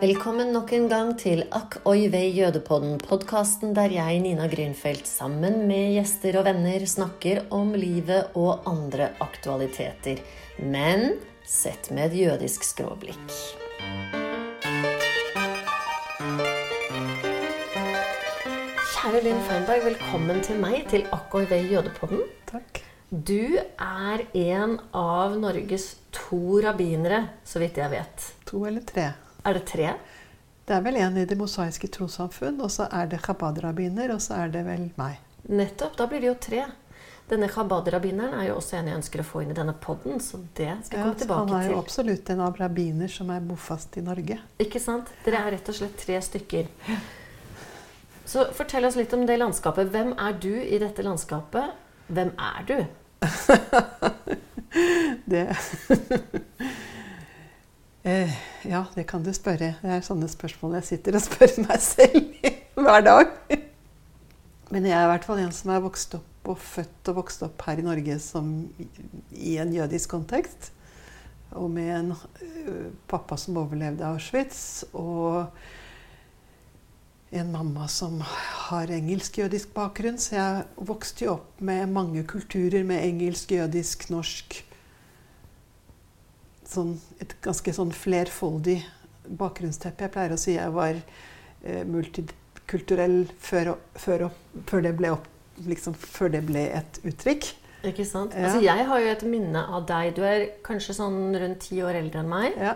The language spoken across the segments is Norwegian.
Velkommen nok en gang til Akk oi vei jødepodden, podkasten der jeg, Nina Grünfeldt, sammen med gjester og venner snakker om livet og andre aktualiteter. Men sett med et jødisk skråblikk. Kjære Linn Feinberg, velkommen til meg, til Akk oi vei jødepodden. Takk. Du er en av Norges to rabbinere, så vidt jeg vet. To eller tre. Er det tre? Det er vel en i Det mosaiske trossamfunn, og så er det chabad-rabbiner, og så er det vel meg. Nettopp. Da blir det jo tre. Denne chabad-rabbineren er jo også en jeg ønsker å få inn i denne podden, så det skal jeg Ja, komme tilbake tilbake han er jo til. absolutt en av rabbiner som er bofast i Norge. Ikke sant? Dere er rett og slett tre stykker. Så fortell oss litt om det landskapet. Hvem er du i dette landskapet? Hvem er du? Det eh, Ja, det kan du spørre. Det er sånne spørsmål jeg sitter og spør meg selv hver dag. Men jeg er i hvert fall en som er vokst opp og født og vokst opp her i Norge som, i en jødisk kontekst. Og med en uh, pappa som overlevde Auschwitz, og en mamma som har engelsk-jødisk bakgrunn. Så jeg vokste jo opp med mange kulturer med engelsk, jødisk, norsk sånn, et ganske sånn flerfoldig bakgrunnsteppe. Jeg pleier å si jeg var eh, multikulturell før, og- før, og- før, det ble opp, liksom, før det ble et uttrykk. Ikke sant? Ja. Altså, jeg har jo et minne av deg. Du er kanskje sånn rundt ti år eldre enn meg. Ja.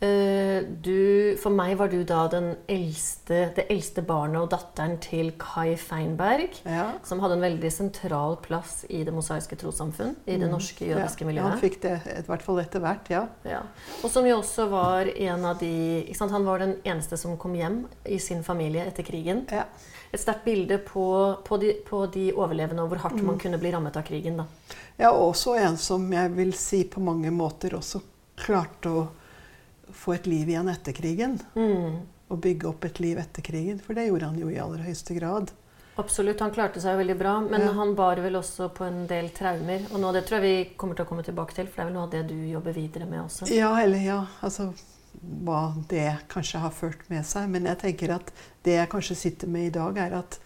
Eh, Du, for meg var du da den eldste, det eldste barnet og datteren til Kai Feinberg, Ja. som hadde en veldig sentral plass i det mosaiske trossamfunn, i det norske jødiske miljøet Ja, han fikk det i hvert fall etter hvert, ja. Ja. Og som jo også var en av de sant? Han var den eneste som kom hjem i sin familie etter krigen. ja. Et sterkt bilde på, på, de, på de overlevende og hvor hardt Mm. man kunne bli rammet av krigen. da. Ja, også en som jeg vil si på mange måter også klarte å få et liv igjen etter krigen. Mm. Og bygge opp et liv etter krigen, for det gjorde han jo i aller høyeste grad. Absolutt, han klarte seg veldig bra, men Ja. han bar vel også på en del traumer. Og noe av det tror jeg vi kommer til å komme tilbake til, for det er vel noe av det du jobber videre med også. Ja, eller ja, altså hva det kanskje har ført med seg. Men jeg tenker at det jeg kanskje sitter med i dag, er at,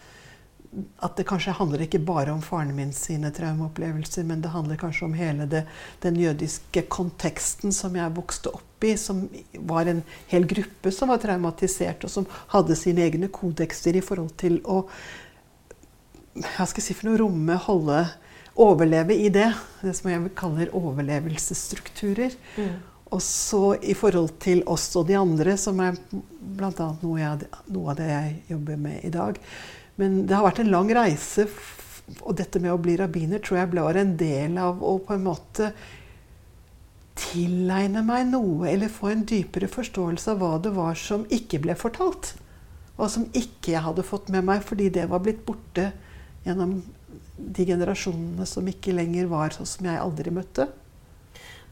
at det kanskje handler ikke bare om faren min sine traumeopplevelser, men det handler kanskje om hele det, den jødiske konteksten som jeg vokste opp i, som var en hel gruppe som var traumatisert, og som hadde sine egne kodekser i forhold til å hva skal jeg si for noe, romme, holde, overleve i det. Det som jeg kaller overlevelsesstrukturer. Mm. Og så i forhold til oss og de andre, som er bl.a. Noe, jeg- noe av det jeg jobber med i dag. Men det har vært en lang reise, og dette med å bli rabbiner tror jeg var en del av å på en måte tilegne meg noe, eller få en dypere forståelse av hva det var som ikke ble fortalt. Og som ikke jeg hadde fått med meg fordi det var blitt borte gjennom de generasjonene som ikke lenger var sånn som jeg aldri møtte.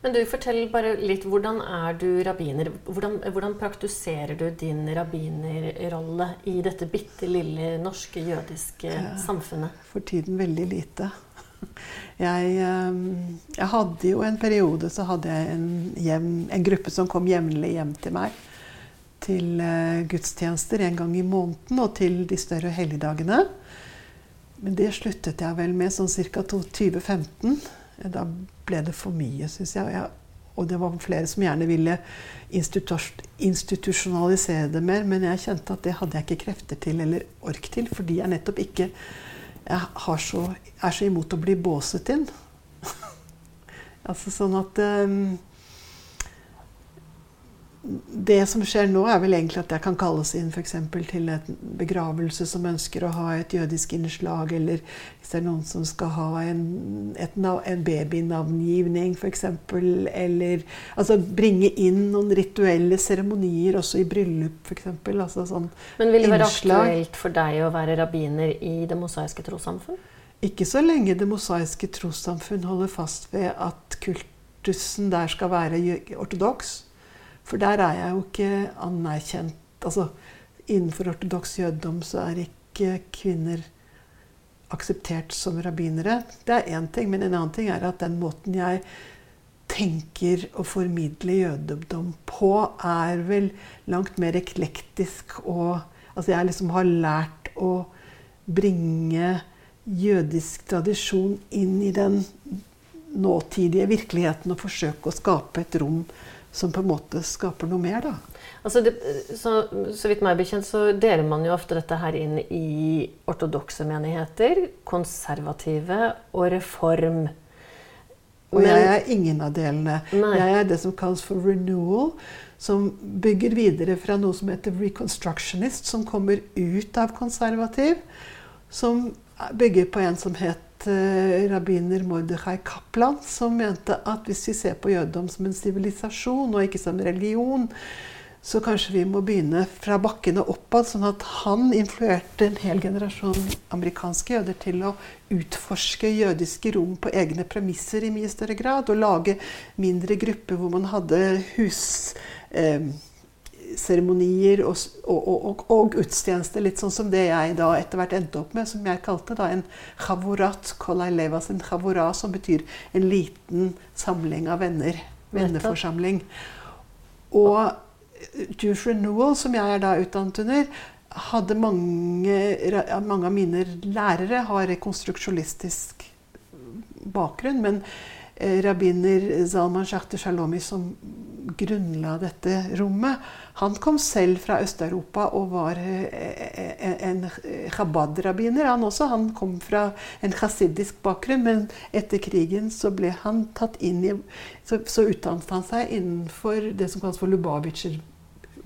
Men du, fortell bare litt, hvordan er du rabbiner? Hvordan, hvordan praktiserer du din rabbinerrolle i dette bitte lille norske jødiske samfunnet? For tiden veldig lite. Jeg, eh, jeg hadde jo en periode så hadde jeg en, hjem, en gruppe som kom jevnlig hjem til meg. Til eh, gudstjenester en gang i måneden og til de større helligdagene. Men det sluttet jeg vel med sånn ca. 2015. Da ble det for mye, syns jeg. Og jeg. Og det var flere som gjerne ville institusjonalisere det mer, men jeg kjente at det hadde jeg ikke krefter til eller ork til, fordi jeg nettopp ikke jeg så, er så imot å bli båset inn. altså sånn at ehm, Det som skjer nå, er vel egentlig at jeg kan kalles inn f.eks. til en begravelse som ønsker å ha et jødisk innslag, eller hvis det er noen som skal ha en, et, en babynavngivning f.eks., eller altså bringe inn noen rituelle seremonier også i bryllup f.eks. Altså sånn Men vil det være Innslag. aktuelt for deg å være rabbiner i det mosaiske trossamfunn? Ikke så lenge Det mosaiske trossamfunn holder fast ved at kultusen der skal være ortodoks. For der er jeg jo ikke anerkjent. Altså, innenfor ortodoks jødedom så er ikke kvinner akseptert som rabbinere. Det er én ting, men en annen ting er at den måten jeg tenker å formidle jødedom på, er vel langt mer eklektisk og Altså jeg liksom har lært å bringe jødisk tradisjon inn i den nåtidige virkeligheten og forsøke å skape et rom som på en måte skaper noe mer, da. Altså det, så, så, vidt meg bekjent så deler man jo ofte dette her inn i ortodokse menigheter, konservative og reform. Og jeg er ingen av delene. Nei. Jeg er det som kalles for renewal, som bygger videre fra noe som heter reconstructionist, som kommer ut av konservativ. Som bygger på en som het uh, rabbiner Mordechai Kaplan, som mente at hvis vi ser på jødedom som en sivilisasjon og ikke som religion, så kanskje vi må begynne fra bakken og oppad. Sånn at han influerte en hel generasjon amerikanske jøder til å utforske jødiske rom på egne premisser i mye større grad. Og lage mindre grupper hvor man hadde hus... eh, og, og, og, og, gudstjenester. Litt sånn som det jeg da etter hvert endte opp med, som jeg kalte da en chavorat kolailevas, en chavora, som betyr en liten samling av venner. Venneforsamling. Og Jewish Renewal, som jeg er da utdannet under, hadde mange, mange av mine lærere har rekonstruksjonistisk bakgrunn. Men rabbiner Zalman Schachter Shalomi, som grunnla dette rommet, han kom selv fra Øst-Europa og var eh, en Chabad-rabbiner, han også. Han kom fra en chassidisk bakgrunn, men etter krigen så ble han tatt inn i Så, så utdannet han seg innenfor det som kalles for Lubavitcher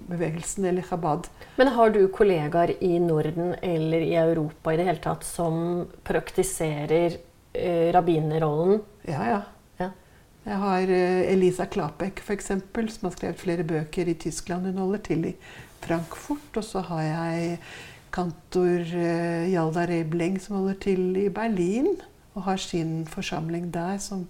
bevegelsen eller Chabad. Men har du kollegaer i Norden eller i Europa i det hele tatt som praktiserer eh, rabbinerrollen? Ja, ja. Jeg har eh, Elisa Klapek, f.eks., som har skrevet flere bøker i Tyskland. Hun holder til i Frankfurt. Og så har jeg kantor eh, Hjalda Rebleng, som holder til i Berlin. Og har sin forsamling der som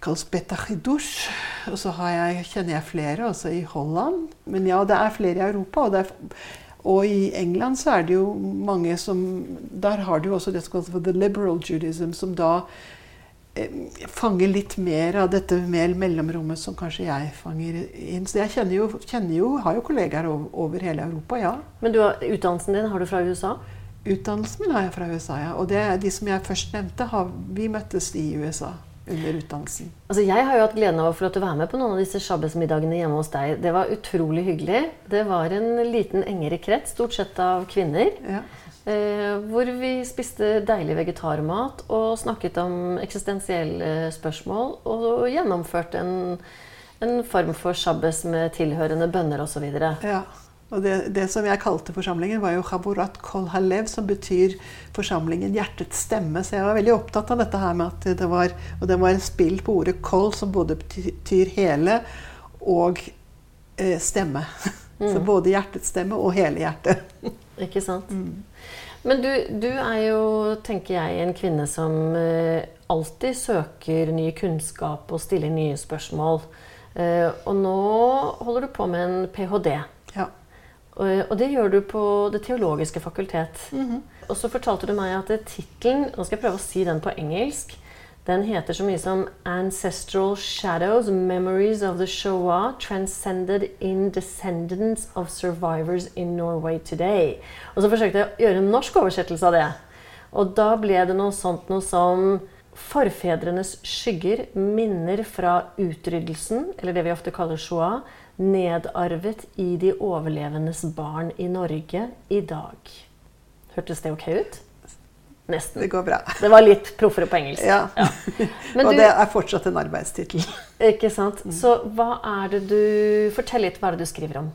kalles betachidush. Og så jeg, kjenner jeg flere også i Holland. Men ja, det er flere i Europa. Og, er, og, i England så er det jo mange som Der har du også det som kalles for the liberal judaism, som da fanger litt mer av dette mer mellomrommet som kanskje jeg fanger inn. Så jeg kjenner jo, kjenner jo har jo kollegaer over, over, hele Europa, ja. Men du har, utdannelsen din har du fra USA? Utdannelsen min har jeg fra USA, ja. Og det, de som jeg først nevnte, har, vi møttes i USA under utdannelsen? Altså, jeg har jo hatt gleden av å få lov til å være med på noen av disse sjabbesmiddagene hjemme hos deg. Det var utrolig hyggelig. Det var en liten engere krets, stort sett av kvinner. Ja. Eh, hvor vi spiste deilig vegetarmat og snakket om eksistensielle spørsmål. Og gjennomførte en, en form for shabbes med tilhørende bønner osv. Ja. Og det, det, som jeg kalte forsamlingen, var jo Chaburat Kol Halev, som betyr forsamlingen hjertets stemme. Så jeg var veldig opptatt av dette her med at det var Og det var en spill på ordet kol, som både betyr hele og eh, stemme. Mm. Så både hjertets stemme og hele hjertet. Ikke sant. Mm. Men du, du, er jo, tenker jeg, en kvinne som eh, alltid søker ny kunnskap og stiller nye spørsmål. Eh, og nå holder du på med en ph.d. Ja. Og det gjør du på Det teologiske fakultet. Mm -hmm. Og så fortalte du meg at tittelen Nå skal jeg prøve å si den på engelsk. Den heter så mye som 'Ancestral Shadows Memories of the Shoah Transcended in Descendants of Survivors in Norway Today'. Og så forsøkte jeg å gjøre en norsk oversettelse av det. Og da ble det noe sånt noe som Forfedrenes skygger, minner fra utryddelsen, eller det vi ofte kaller shoah, nedarvet i de overlevendes barn i Norge i dag. Hørtes det ok ut? Nesten. Det går bra. Det var litt proffere på engelsk. Ja. ja. og du, det er fortsatt en arbeidstittel. Ikke sant. Mm. Så hva er det du Fortell litt hva er det du skriver om.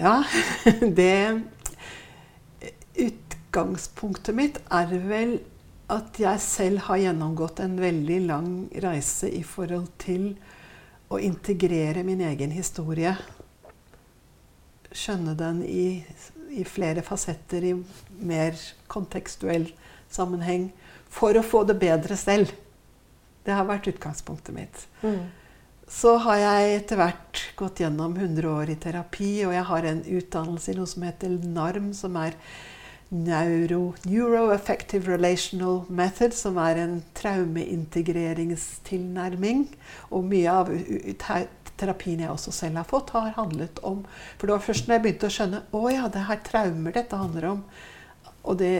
Ja, det Utgangspunktet mitt er vel at jeg selv har gjennomgått en veldig lang reise i forhold til å integrere min egen historie. Skjønne den i, i, flere fasetter, i mer kontekstuell sammenheng. For å få det bedre selv. Det har vært utgangspunktet mitt. Mm. Så har jeg etter hvert gått gjennom 100 år i terapi, og jeg har en utdannelse i noe som heter NARM, som er neuro, Neuroeffective Relational Method, som er en traumeintegreringstilnærming. Og mye av terapien jeg også selv har fått, har handlet om For det var først når jeg begynte å skjønne å ja, det er traumer dette handler om. Og det,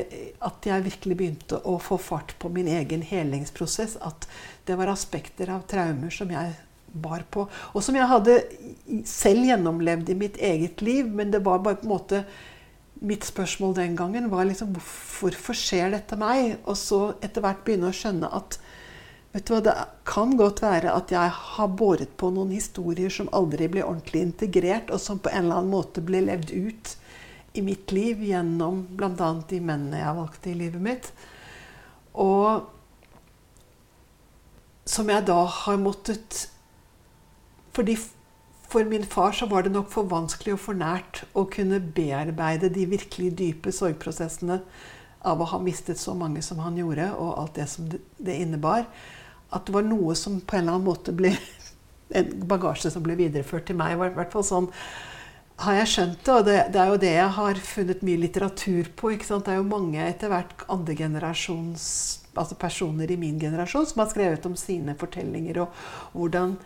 at jeg virkelig begynte å få fart på min egen helingsprosess. At det var aspekter av traumer som jeg bar på. Og som jeg hadde selv gjennomlevd i mitt eget liv. Men det var bare på en måte mitt spørsmål den gangen var liksom hvorfor skjer dette meg? Og så etter hvert begynne å skjønne at vet du hva, det kan godt være at jeg har båret på noen historier som aldri ble ordentlig integrert, og som på en eller annen måte ble levd ut i mitt liv gjennom bl.a. de mennene jeg valgte i livet mitt. Og som jeg da har måttet Fordi for min far så var det nok for vanskelig og for nært å kunne bearbeide de virkelig dype sorgprosessene av å ha mistet så mange som han gjorde, og alt det som det innebar. At det var noe som på en eller annen måte ble En bagasje som ble videreført til meg. I hvert fall sånn har jeg skjønt det. Og det, det, er jo det jeg har funnet mye litteratur på. Det er jo mange etter hvert andre generasjons altså personer i min generasjon som har skrevet om sine fortellinger, og hvordan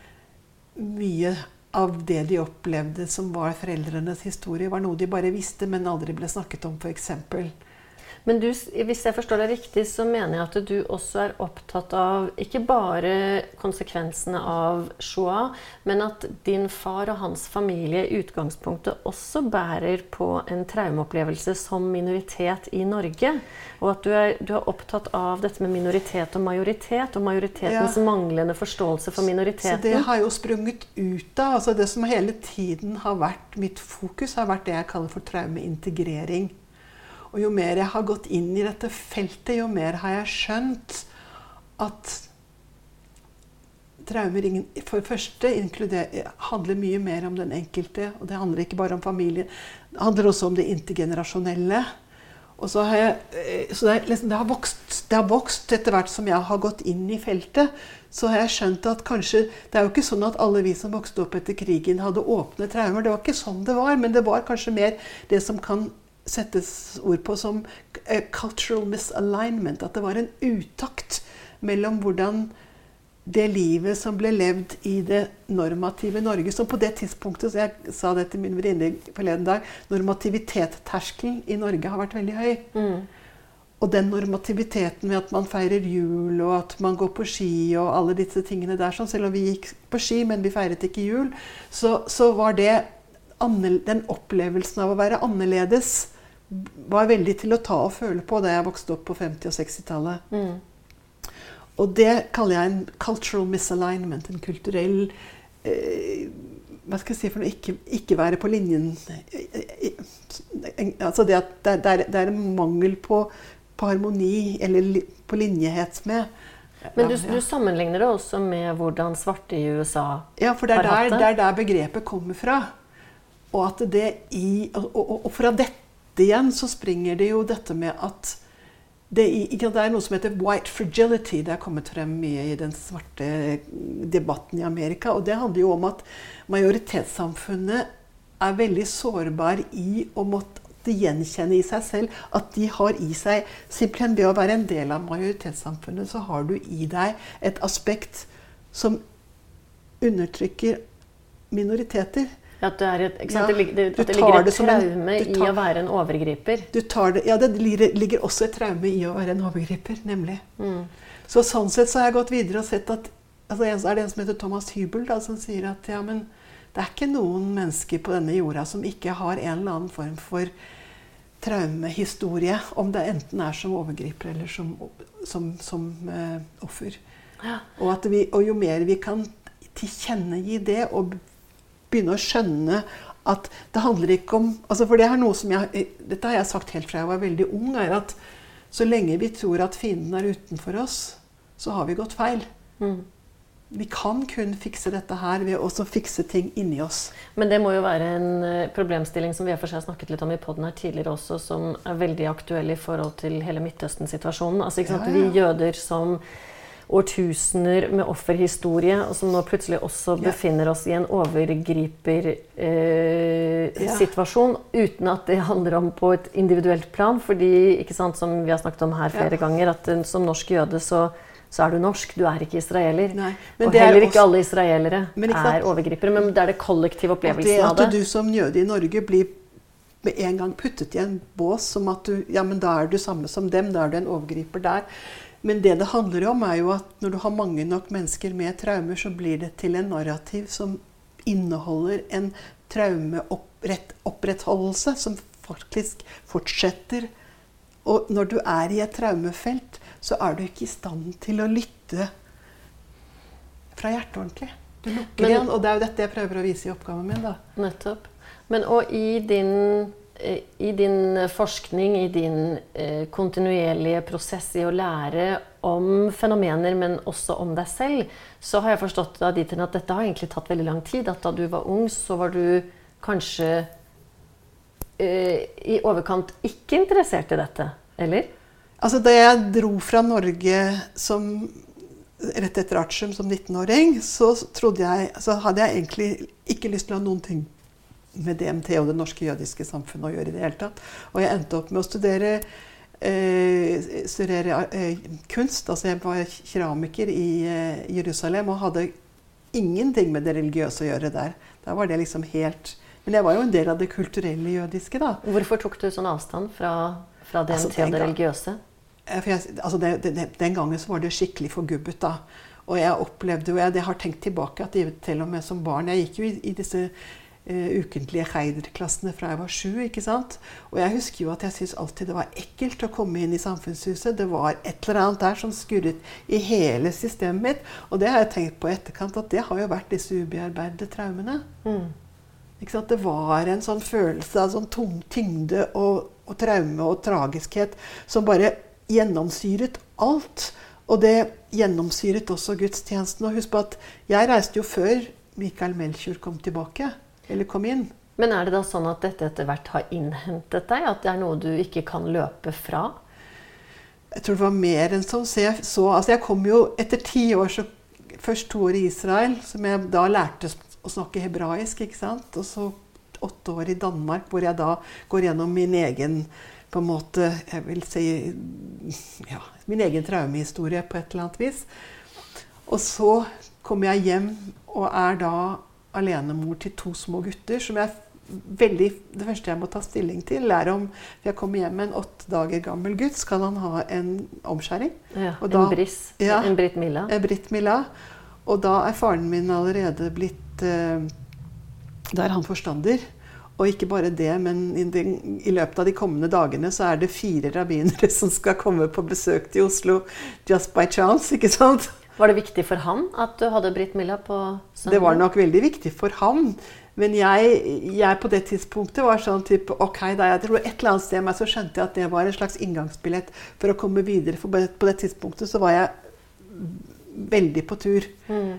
mye av det de opplevde som var foreldrenes historie, var noe de bare visste, men aldri ble snakket om, f.eks. Men du, hvis jeg forstår deg riktig, så mener jeg at du også er opptatt av ikke bare konsekvensene av Shoah, men at din far og hans familie i utgangspunktet også bærer på en traumeopplevelse som minoritet i Norge. Og at du er, du er opptatt av dette med minoritet og majoritet, og majoritetens ja. manglende forståelse for minoriteten. Så det har jo sprunget ut av altså Det som hele tiden har vært mitt fokus, har vært det jeg kaller for traumeintegrering. Og jo mer jeg har gått inn i dette feltet, jo mer har jeg skjønt at traumer for det første handler mye mer om den enkelte. Og det handler ikke bare om familien. Det handler også om det intergenerasjonelle. Har jeg, eh, så det, liksom, det, har vokst, det, har vokst, etter hvert som jeg har gått inn i feltet. Så har jeg skjønt at kanskje Det er jo ikke sånn at alle vi som vokste opp etter krigen, hadde åpne traumer. Det var ikke sånn det var. Men det var kanskje mer det som kan settes ord på som uh, cultural misalignment. At det var en utakt mellom hvordan det livet som ble levd i det normative Norge, som på det tidspunktet, så jeg sa det til min venninne forleden dag, normativitetsterskelen i Norge har vært veldig høy. Mm. Og den normativiteten med at man feirer jul, og at man går på ski, og alle disse tingene der, sånn, selv om vi gikk på ski, men vi feiret ikke jul, så, så var det den opplevelsen av å være annerledes var veldig til å ta og føle på da jeg vokste opp på 50- og 60-tallet. Mm. Og det kaller jeg en cultural misalignment. En kulturell eh, Hva skal jeg si for noe? Ikke, ikke være på linjen Altså det at det, det, er, det er, en mangel på, på harmoni, eller på linjehet med. Men du, du, sammenligner det også med hvordan svarte i USA ja, for det er der, det er der begrepet kommer fra. Og, at det i, og, og, og fra dette igjen så springer det jo dette med at det, er noe som heter white fragility. Det er kommet frem mye i den svarte debatten i Amerika. Og det handler jo om at majoritetssamfunnet er veldig sårbar i å måtte gjenkjenne i seg selv at de har i seg Simpelthen ved å være en del av majoritetssamfunnet, så har du i deg et aspekt som undertrykker minoriteter. At det, et, ja, det, det, at det ligger et traume en, tar, i å være en overgriper. ja, det ligger også et traume i å være en overgriper, nemlig. Mm. Så sånn sett så har jeg gått videre og sett at altså, er det en som heter Thomas Hybel, da, som sier at ja, men det er ikke noen mennesker på denne jorda som ikke har en eller annen form for traumehistorie. Om det enten er som overgriper eller som, som, som uh, offer. Ja. Og, vi, og jo mer vi kan tilkjennegi det og begynne å skjønne at det handler ikke om altså For det er noe som jeg, dette har jeg sagt helt fra jeg var veldig ung, er at så lenge vi tror at fienden er utenfor oss, så har vi gått feil. Mm. Vi kan kun fikse dette her ved å fikse ting inni oss. Men det må jo være en eh, problemstilling som vi for seg har snakket litt om i poden her tidligere også, som er veldig aktuell i forhold til hele Midtøsten-situasjonen. Altså, ikke sant? Ja, ja. Vi jøder som årtusener med offerhistorie, og som nå plutselig også befinner oss i en overgripersituasjon, uten at det handler om på et individuelt plan. Fordi, ikke sant, som vi har snakket om her flere Ja. ganger, at eh, som norsk jøde så, så er du norsk, du er ikke israeler. Og det er heller ikke også- alle israelere Men ikke er overgripere. Men det er det kollektive opplevelsen det av det. at du som jøde i Norge blir med en gang puttet i en bås som at du Ja, men da er du samme som dem. Da er du en overgriper der. Men det det handler om, er jo at når du har mange nok mennesker med traumer, så blir det til en narrativ som inneholder en traumeopprettholdelse som faktisk fortsetter. Og når du er i et traumefelt, så er du ikke i stand til å lytte fra hjertet ordentlig. Du lukker igjen, og det er jo dette jeg prøver å vise i oppgaven min. da. Nettopp. Men og i din, i din forskning, i din eh, kontinuerlige prosess i å lære om fenomener, men også om deg selv, så har jeg forstått av dit at dette har egentlig tatt veldig lang tid. At da du var ung, så var du kanskje eh, i overkant ikke interessert i dette, eller? Altså, Da jeg dro fra Norge som, rett etter artium som 19-åring, så, jeg, så hadde jeg egentlig ikke lyst til å ha noen ting med DMT og det norske jødiske samfunnet å gjøre i det hele tatt. Og jeg endte opp med å studere, eh, studere eh, kunst. Altså jeg var keramiker i eh, Jerusalem og hadde ingenting med det religiøse å gjøre der. Da var det liksom helt Men jeg var jo en del av det kulturelle jødiske, da. Hvorfor tok du sånn avstand fra, fra DMT Altså, og det religiøse? For jeg, altså det, det, den gangen så var det skikkelig forgubbet. da. Og jeg opplevde jo, jeg, jeg har tenkt tilbake at til og med som barn Jeg gikk jo i, i disse ukentlige Heider-klassene fra jeg var sju. ikke sant? Og jeg husker jo at jeg syntes alltid det var ekkelt å komme inn i samfunnshuset. Det var et eller annet der som skurret i hele systemet mitt. Og det har jeg tenkt på i etterkant, at det har jo vært disse ubearbeidede traumene. Mm. Ikke sant? Det var en sånn følelse av sånn tung tyngde og, og traume og tragiskhet som bare gjennomsyret alt. Og det gjennomsyret også gudstjenesten. Og husk på at jeg reiste jo før Michael Melchior kom tilbake. Eller kom inn. Men er det da sånn at dette etter hvert har innhentet deg? At det er noe du ikke kan løpe fra? Jeg tror det var mer enn sånn. Så jeg, så, altså jeg kom jo etter ti år, så først to år i Israel, som jeg da lærte å snakke hebraisk. ikke sant? Og så åtte år i Danmark, hvor jeg da går gjennom min egen på en måte, jeg vil si, ja, min egen traumehistorie på et eller annet vis. Og så kommer jeg hjem og er da alenemor til to små gutter. som jeg veldig, Det første jeg må ta stilling til, er om jeg kommer hjem med en åtte dager gammel gutt, skal han ha en omskjæring? Ja, Og en da- briss. Ja. En Britt Milla. En Britt Milla. Og da er faren min allerede blitt eh, Da er han forstander. Og ikke bare det, men i, de, i løpet av de kommende dagene så er det fire rabbinere som skal komme på besøk til Oslo just by chance. ikke sant? Var det viktig for han at du hadde Britt Milla på søndag? Det var nok veldig viktig for han. Men jeg, jeg på det tidspunktet var sånn type Ok, da jeg tror et eller annet sted meg så skjønte jeg at det var en slags inngangsbillett for å komme videre. For på det, tidspunktet så var jeg veldig på tur. Mm.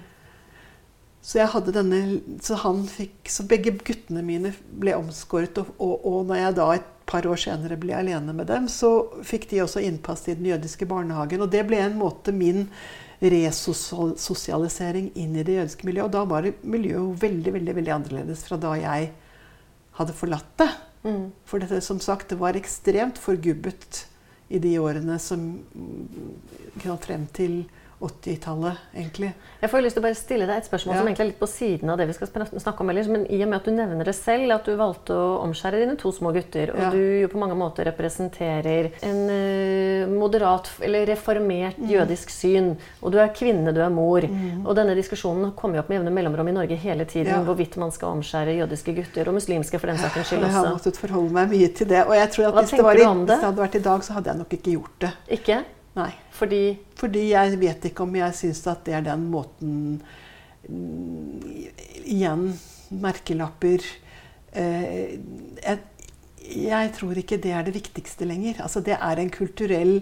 Så jeg hadde denne Så han fikk Så begge guttene mine ble omskåret. Og, og, og når jeg da et par år senere ble alene med dem, så fikk de også innpass i den jødiske barnehagen. Og det ble en måte min resosialisering inn i det jødiske miljøet. Og da var det miljøet veldig, veldig, veldig annerledes fra da jeg hadde forlatt det. Mm. For dette, som sagt, det var ekstremt forgubbet i de årene som mm, frem til 80-tallet, egentlig. Jeg får lyst til å bare stille deg et spørsmål Ja. som egentlig er litt på siden av det vi skal snakke om ellers. Men i og med at du nevner det selv, at du valgte å omskjære dine to små gutter, og Ja. du jo på mange måter representerer en uh, moderat eller reformert Mm. jødisk syn, og du er kvinne, du er mor, og denne diskusjonen kommer jo opp med jevne mellomrom i Norge hele tiden, Ja. hvorvidt man skal omskjære jødiske gutter, og muslimske for den saks skyld Jeg har måttet forholde meg mye til det. Og jeg tror at Hva hvis det, var i, det? hvis det hadde vært i dag, så hadde jeg nok ikke gjort det. Ikke? Nei. Fordi Fordi jeg vet ikke om jeg syns at det er den måten mm, Igjen merkelapper eh, jeg, jeg tror ikke det er det viktigste lenger. Altså, det er en kulturell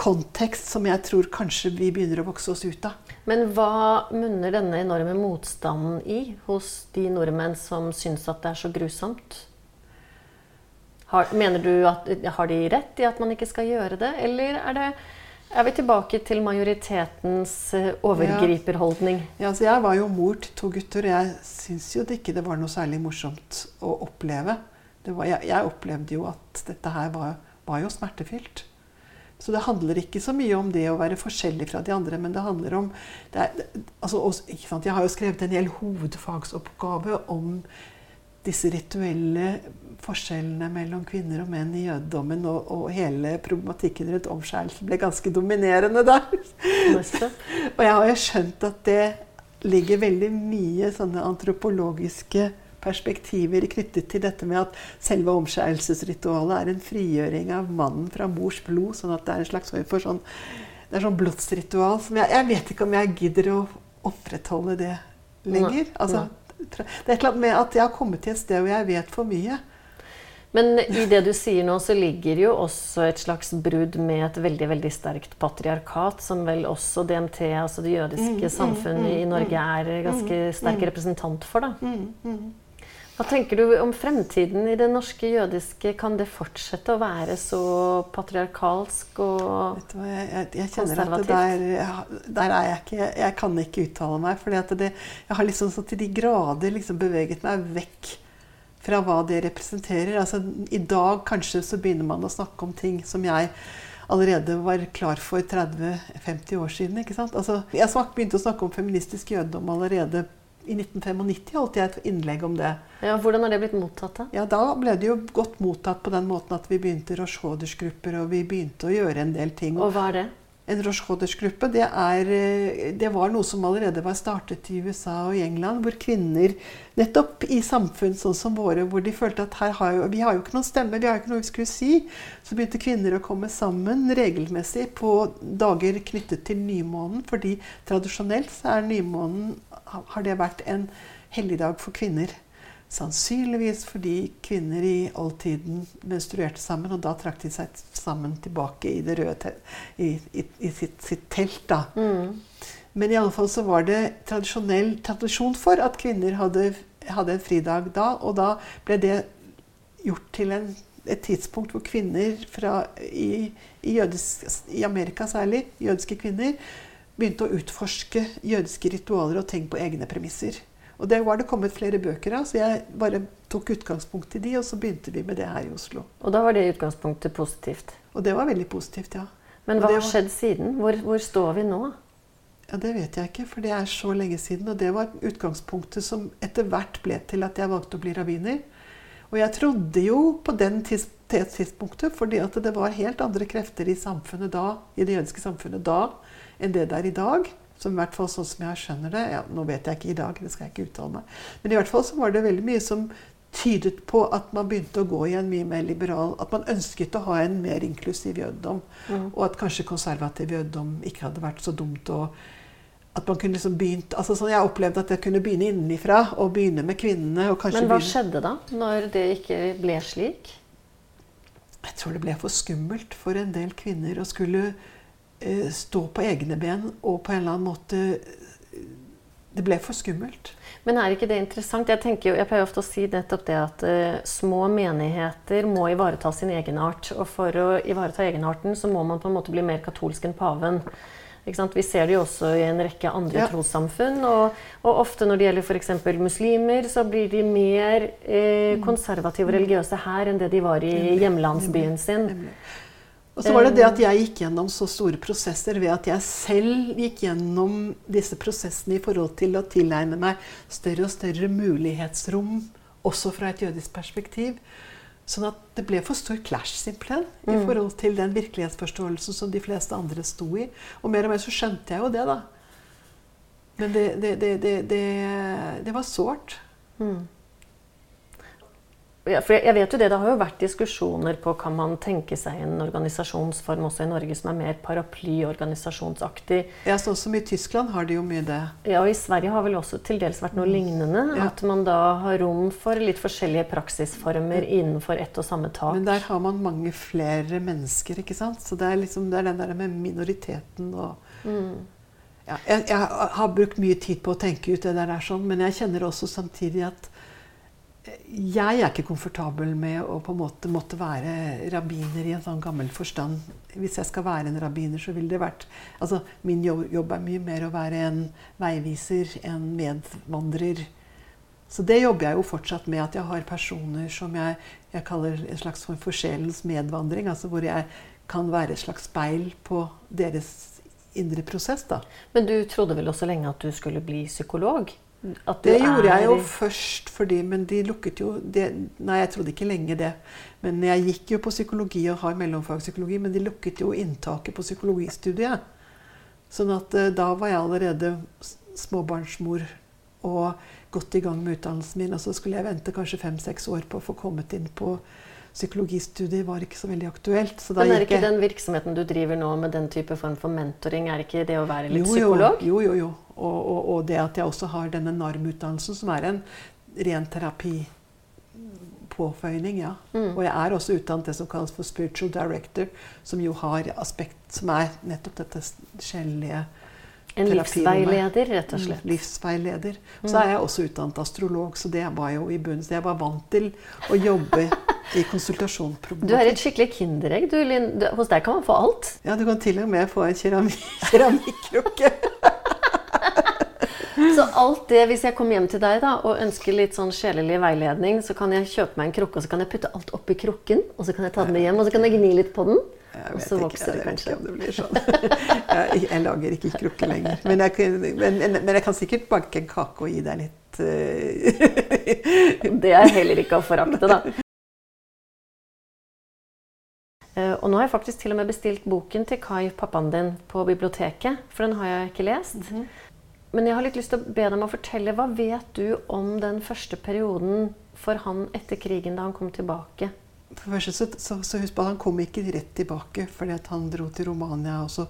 kontekst som jeg tror kanskje vi begynner å vokse oss ut av. Men hva munner denne enorme motstanden i hos de nordmenn som syns at det er så grusomt? Har, mener du at har de rett i at man ikke skal gjøre det, eller er det Er vi tilbake til majoritetens eh, overgriperholdning? Ja, altså jeg var jo mor til to gutter, og jeg syns jo det ikke det var noe særlig morsomt å oppleve. Var, jeg, jeg, opplevde jo at dette her var, var, jo smertefylt. Så det handler ikke så mye om det å være forskjellig fra de andre, men det handler om det er, altså, Jeg har jo skrevet en hel hovedfagsoppgave om disse rituelle forskjellene mellom kvinner og menn i jødedommen og, og hele problematikken rundt omskjærelse ble ganske dominerende der. og jeg har jo skjønt at det ligger veldig mye sånne antropologiske perspektiver knyttet til dette med at selve omskjærelsesritualet er en frigjøring av mannen fra mors blod. sånn at det er en slags for sånn, det er sånn blodsritual som jeg, jeg vet ikke om jeg gidder å opprettholde det lenger. Altså, det er et eller annet med at jeg har kommet til et sted hvor jeg vet for mye. Men i det du sier nå, så ligger jo også et slags brudd med et veldig veldig sterkt patriarkat, som vel også DMT, altså det jødiske mm, mm samfunnet mm, i Norge, er ganske sterk representant for. da. Hva tenker du om fremtiden i det norske jødiske? Kan det fortsette å være så patriarkalsk og Vet du hva, jeg, jeg, jeg kjenner at der, der, er jeg ikke Jeg kan ikke uttale meg. For jeg har liksom så til de grader liksom beveget meg vekk fra hva det representerer. Altså, I dag kanskje så begynner man å snakke om ting som jeg allerede var klar for 30-50 år siden. ikke sant? Altså, jeg begynte å snakke om feministisk jødedom allerede i 1995 holdt jeg et innlegg om det. Ja, Hvordan har det blitt mottatt? Da Ja, da ble det jo godt mottatt på den måten at vi begynte Rosh Hoders-grupper, og vi begynte å gjøre en del ting. Og hva er det? En Rosh Hoders-gruppe det, eh, det, var noe som allerede var startet i USA og i England, hvor kvinner nettopp i samfunn sånn som våre, hvor de følte at har vi har jo ikke noen stemme, vi har jo ikke noe vi skulle si, så begynte kvinner å komme sammen regelmessig på dager knyttet til nymånen, fordi tradisjonelt så er nymånen har det vært en helligdag for kvinner. Sannsynligvis fordi kvinner i oldtiden menstruerte sammen, og da trakk de seg sammen tilbake i det røde i, i, i sitt, sitt, telt. da. Mm. Men i alle fall så var det tradisjonell tradisjon for at kvinner hadde, hadde en fridag da, og da ble det gjort til en, et tidspunkt hvor kvinner fra, i, i, jødisk, i Amerika særlig, jødiske kvinner, begynte å utforske jødiske ritualer og tenke på egne premisser. Og det var det kommet flere bøker av, så jeg bare tok utgangspunkt i de, og så begynte vi med det her i Oslo. Og da var det utgangspunktet positivt? Og det var veldig positivt, ja. Men hva har skjedd siden? Hvor, hvor, står vi nå? Ja, Det vet jeg ikke, for det er så lenge siden. Og det var utgangspunktet som etter hvert ble til at jeg valgte å bli rabbiner. Og jeg trodde jo på den tidspunktet, fordi at det var helt andre krefter i samfunnet da, i det jødiske samfunnet da enn det det er i dag. Som i hvert fall sånn som jeg skjønner det. Ja, nå vet jeg ikke i dag, det skal jeg ikke uttale meg. Men i hvert fall så var det veldig mye som tydet på at man begynte å gå i en mye mer liberal At man ønsket å ha en mer inklusiv jødedom. Mm. Og at kanskje konservativ jødedom ikke hadde vært så dumt. å at man kunne liksom begynt, altså sånn Jeg opplevde at jeg kunne begynne innenfra og begynne med kvinnene. Men hva begynne. skjedde da, når det ikke ble slik? Jeg tror det ble for skummelt for en del kvinner å skulle stå på egne ben og på en eller annen måte Det ble for skummelt. Men er ikke det interessant? Jeg, tenker, jeg pleier ofte å si nettopp det at uh, små menigheter må ivareta sin egenart. Og for å ivareta egenarten så må man på en måte bli mer katolsk enn paven. Vi ser det jo også i en rekke andre ja. trossamfunn. Og, og, ofte når det gjelder f.eks. muslimer, så blir de mer eh, mm. konservative og religiøse her enn det de var i hjemlandsbyen sin. Og så var det det at jeg gikk gjennom så store prosesser ved at jeg selv gikk gjennom disse prosessene i forhold til å tilegne meg større og større mulighetsrom, også fra et jødisk perspektiv. Sånn at det ble for stor clash simpelthen, mm. i forhold til den virkelighetsforståelsen som de fleste andre sto i. Og mer og mer så skjønte jeg jo det, da. Men det, det, det, det var sårt. Mm for jeg vet jo det, det har jo vært diskusjoner på kan man tenke seg en organisasjonsform også i Norge som er mer paraplyorganisasjonsaktig. Ja, Sånn som i Tyskland har de jo mye det. Ja, og i Sverige har vel også til dels vært noe mm. lignende. Ja. At man da har rom for litt forskjellige praksisformer innenfor ett og samme tak. Men der har man mange flere mennesker, ikke sant. Så det er, liksom, det er den der med minoriteten og mm. ja, jeg, jeg, har brukt mye tid på å tenke ut det der, sånn, men jeg kjenner også samtidig at Jeg er ikke komfortabel med å på en måte måtte være rabbiner i en sånn gammel forstand. Hvis jeg skal være en rabbiner, så ville det vært Altså, min jobb, er mye mer å være en veiviser, en medvandrer. Så det jobber jeg jo fortsatt med, at jeg har personer som jeg, jeg kaller en slags form for sjelens medvandring. Altså hvor jeg kan være et slags speil på deres indre prosess. da. Men du trodde vel også lenge at du skulle bli psykolog? Det gjorde jeg jo først fordi Men de lukket jo det, Nei, jeg trodde ikke lenge det. Men jeg gikk jo på psykologi og har mellomfagspsykologi, men de lukket jo inntaket på psykologistudiet. Sånn at uh, da var jeg allerede småbarnsmor og godt i gang med utdannelsen min. Og så skulle jeg vente kanskje fem-seks år på å få kommet inn på psykologistudiet var ikke så veldig aktuelt. Men er ikke den virksomheten du driver nå med den type form for mentoring, er ikke det å være litt jo, psykolog? Jo, jo, jo. Og, og, og, det at jeg også har denne NARM-utdannelsen, som er en ren terapi påføyning, ja. Mm. Og jeg er også utdannet det som kalles for spiritual director, som jo har aspekt som er nettopp dette sjelelige en livsveileder, rett og slett. Mm, livsveileder. Så er jeg også utdannet astrolog, så det var jo i bunnen. Så jeg var vant til å jobbe i konsultasjonsproblematikk. Du er et skikkelig kinderegg. Du, hos deg kan man få alt. Ja, du kan til og med få en keramikkrukke. så alt det, hvis jeg kommer hjem til deg da, og ønsker litt sånn sjelelig veiledning, så kan jeg kjøpe meg en krukke, og så kan jeg putte alt oppi krukken, og så kan jeg ta den med hjem, og så kan jeg gni litt på den. Og så vokser det kanskje. Jeg vet ikke om det blir sånn. Jeg, jeg lager ikke krukke lenger. Men jeg, men, men jeg, kan sikkert banke en kake og gi deg litt uh... Det er heller ikke å forakte, da. Eh, og nå har jeg faktisk til og med bestilt boken til Kai, pappaen din, på biblioteket. For den har jeg ikke lest. Mm -hmm. Men jeg har litt lyst til å be deg om å fortelle. Hva vet du om den første perioden for han etter krigen, da han kom tilbake? For første så, så, så husk på at Han kom ikke rett tilbake fordi at han dro til Romania. Også,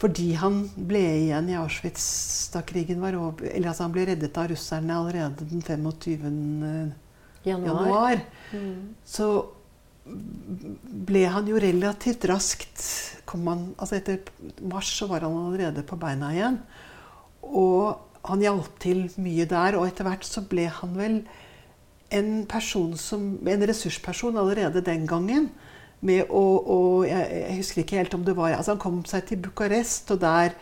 fordi han ble igjen i Auschwitz da krigen var over. Eller altså han ble reddet av russerne allerede den 25. januar. januar. Mm. Så ble han jo relativt raskt han, altså Etter mars så var han allerede på beina igjen. Og han hjalp til mye der. Og etter hvert så ble han vel en person som, en ressursperson allerede den gangen. Med å, og jeg, jeg, husker ikke helt om det var altså Han kom seg til Bucarest, og der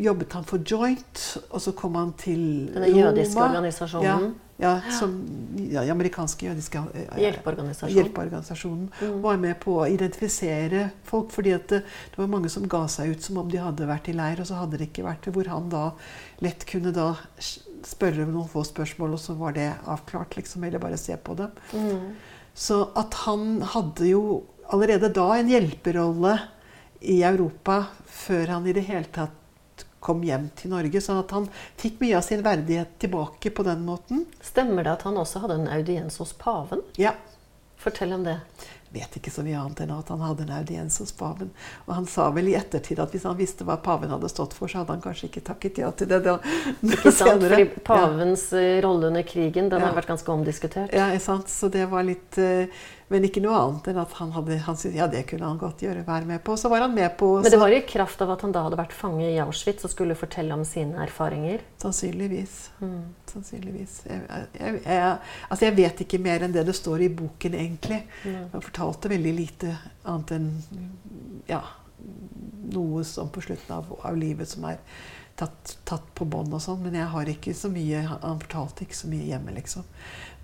jobbet han for Joint. Og så kom han til Denne jødiske organisasjonen? Ja. Ja, som ja, amerikanske jødiske eh, Hjelpeorganisasjon. hjelpeorganisasjonen. Mm. Var med på å identifisere folk. fordi det, det, var mange som ga seg ut som om de hadde vært i leir, og så hadde det ikke vært det. Hvor han da lett kunne da spørre noen få spørsmål, og så var det avklart. liksom, Eller bare se på dem. Mm. Så at han hadde jo allerede da en hjelperolle i Europa før han i det hele tatt kom hjem til Norge. sånn at han fikk mye av sin verdighet tilbake på den måten. Stemmer det at han også hadde en audiens hos paven? Ja. Fortell om det. Vet ikke så mye annet enn at han hadde en audiens hos paven. Og han sa vel i ettertid at hvis han visste hva paven hadde stått for, så hadde han kanskje ikke takket ja til det. da. Ikke sant, fordi Pavens ja. Eh, rolle under krigen den ja. har vært ganske omdiskutert. Ja, sant? så det var litt uh, men ikke noe annet enn at han hadde han syntes, ja, det kunne han godt gjøre, være med på. Så var han med på Men det var i kraft av at han da hadde vært fange i Auschwitz og skulle fortelle om sine erfaringer? Sannsynligvis. Mm. Sannsynligvis. Jeg, jeg, jeg, altså jeg vet ikke mer enn det det står i boken, egentlig. Mm. Han fortalte veldig lite annet enn ja, noe som på slutten av, av livet som er tatt, tatt på bånd og sånn. Men jeg har ikke så mye, han fortalte ikke så mye hjemme, liksom.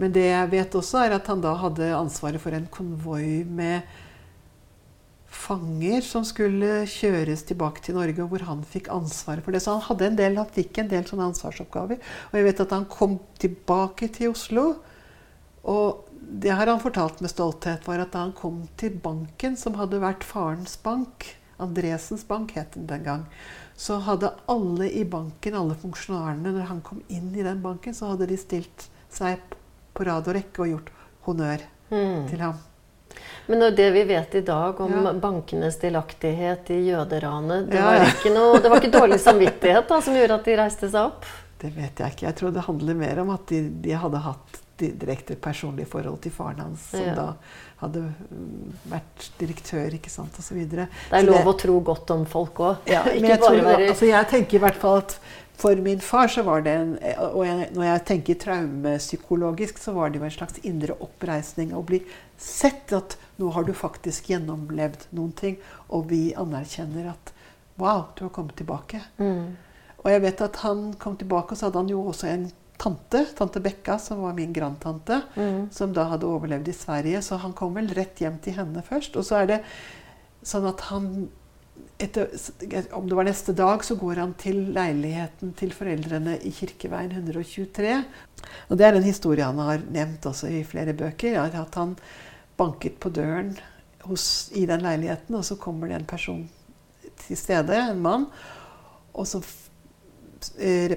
Men det jeg vet også, er at han da hadde ansvaret for en konvoi med fanger som skulle kjøres tilbake til Norge, og hvor han fikk ansvaret for det. Så han, hadde en del, han fikk en del sånne ansvarsoppgaver. Og jeg vet at han kom tilbake til Oslo. Og det har han fortalt med stolthet, var at da han kom til banken, som hadde vært farens bank, Andresens bank het den den gang, så hadde alle i banken, alle funksjonærene, når han kom inn i den banken, så hadde de stilt seg på rad og rekke og gjort honnør mm. til ham. Men det vi vet i dag om ja. bankenes delaktighet i jøderanet, det, ja, det var ikke dårlig samvittighet da, som gjorde at de reiste seg opp? Det vet jeg ikke. Jeg tror det handler mer om at de, de hadde hatt direkte personlig forhold til faren hans, som da hadde mm, vært direktør ikke sant, osv. Det er lov det, å tro godt om folk òg. Ja, jeg, altså jeg tenker i hvert fall at For min far så var det en Og jeg, når jeg tenker traumepsykologisk, så var det jo en slags indre oppreisning å bli sett at nå har du faktisk gjennomlevd noen ting, og vi anerkjenner at Wow, du har kommet tilbake. Mm. Og jeg vet at han kom tilbake, og så hadde han jo også en tante, tante Bekka, som var min grandtante, Mm. som da hadde overlevd i Sverige. Så han kom vel rett hjem til henne først. Og så er det sånn at han etter, Om det var neste dag, så går han til leiligheten til foreldrene i Kirkeveien 123. Og det er en historie han har nevnt også i flere bøker. er At han banket på døren hos, i den leiligheten, og så kommer det en person til stede, en mann, og så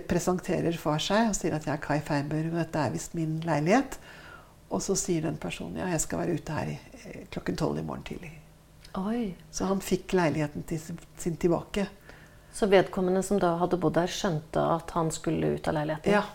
presenterer far seg og sier at jeg er Kai Feinberg, og dette er visst min leilighet. Og så sier den personen ja, jeg skal være ute her i, eh, klokken tolv i morgen tidlig. Oi. Så han fikk leiligheten til sin, tilbake. Så vedkommende som da hadde bodd der, skjønte at han skulle ut av leiligheten? Ja.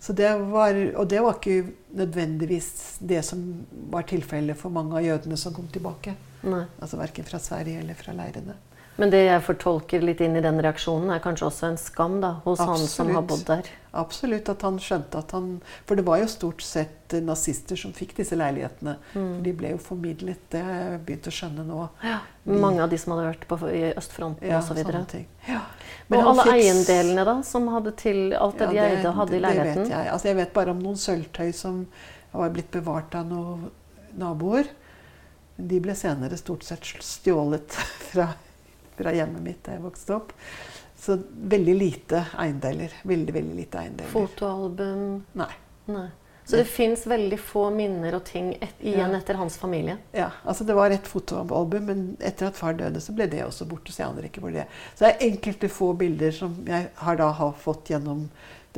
Så det var, og det var ikke nødvendigvis det som var tilfellet for mange av jødene som kom tilbake. Nei. Altså Verken fra Sverige eller fra leirene. Men det jeg fortolker litt inn i den reaksjonen, er kanskje også en skam da, hos han som har bodd der. Absolutt at han skjønte at han For det var jo stort sett nazister som fikk disse leilighetene. Mm. De ble jo formidlet. Det har jeg begynt å skjønne nå. Ja. Mange av de som hadde vært på, i østfronten Ja, osv. Ja. Og han alle fikk- eiendelene da, som hadde til alt det Ja, de eide og hadde i leiligheten? det vet jeg. Altså, jeg vet bare om noen sølvtøy som var blitt bevart av noen naboer. De ble senere stort sett stjålet fra, fra hjemmet mitt da jeg vokste opp. Så veldig lite eiendeler. Veldig, veldig lite eiendeler. Fotoalbum Nei. Nei. Så det fins veldig få minner og ting et, igjen Ja. etter hans familie? Ja, altså Det var et fotoalbum, men etter at far døde, så ble det også borte. Så jeg aner ikke hvor det er. Så det er enkelte få bilder som jeg har da har fått gjennom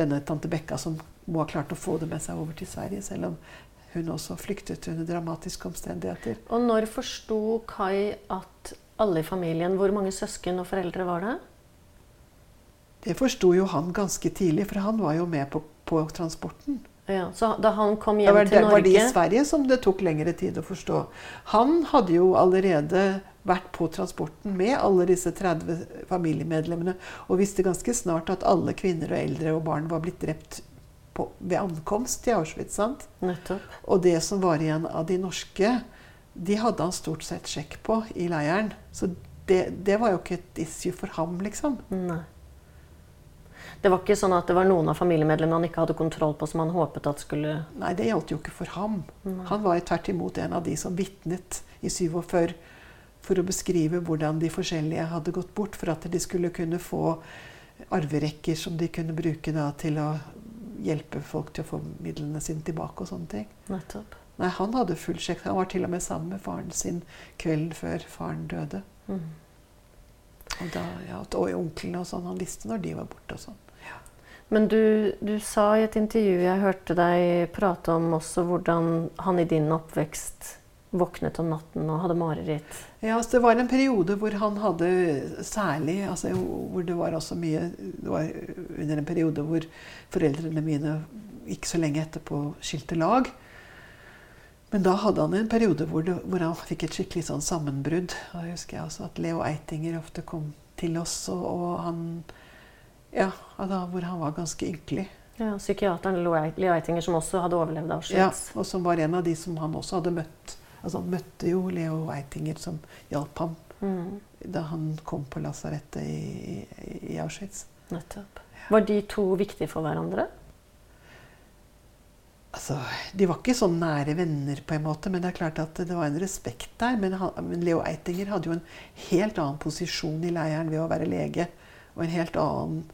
denne tante Bekka, som må ha klart å få det med seg over til Sverige, selv om hun også flyktet under dramatiske omstendigheter. Og når forsto Kai at alle i familien Hvor mange søsken og foreldre var det? Det forsto jo han ganske tidlig, for han var jo med på, på transporten. Ja, så da han kom hjem til til det var det i Sverige som det tok lengre tid å forstå. Han hadde jo allerede vært på transporten med alle disse 30 familiemedlemmene og visste ganske snart at alle kvinner og eldre og barn var blitt drept på, ved ankomst til Auschwitz. sant? Nettopp. Og det som var igjen av de norske, de hadde han stort sett sjekk på i leiren. Så det, det var jo ikke et issue for ham, liksom. Nei. Det var ikke sånn at det var noen av familiemedlemmene han ikke hadde kontroll på, som han håpet at skulle Nei, det gjaldt jo ikke for ham. Han var tvert imot en av de som vitnet i 47 for å beskrive hvordan de forskjellige hadde gått bort, for at de skulle kunne få arverekker som de kunne bruke da, til å hjelpe folk til å få midlene sine tilbake og sånne ting. Nettopp. Nei, han hadde full sjekk. Han var til og med sammen med faren sin kvelden før faren døde. Mm. Og, da, ja, og onklene og sånn. Han visste når de var borte og sånn. Men du, du sa i et intervju jeg hørte deg prate om også hvordan han i din oppvekst våknet om natten og hadde mareritt. Ja, altså det var en periode hvor han hadde særlig altså Hvor det var også mye Det var under en periode hvor foreldrene mine ikke så lenge etterpå skilte lag. Men da hadde han en periode hvor, det, hvor han fikk et skikkelig sånn sammenbrudd. Da husker jeg også at Leo Eitinger ofte kom til oss, og, og han Ja, da, hvor han var ganske ynkelig. Ja, Psykiateren Leo Eitinger, som også hadde overlevd Auschwitz. Ja, og som var en av de som han også hadde møtt. Altså Han møtte jo Leo Eitinger, som hjalp ham Mm, da han kom på lasarettet i, i, i Auschwitz. nettopp. Var de to viktige for hverandre? Altså, De var ikke sånn nære venner, på en måte, men det er klart at det var en respekt der. Men, han, men Leo Eitinger hadde jo en helt annen posisjon i leiren ved å være lege. Og en helt annen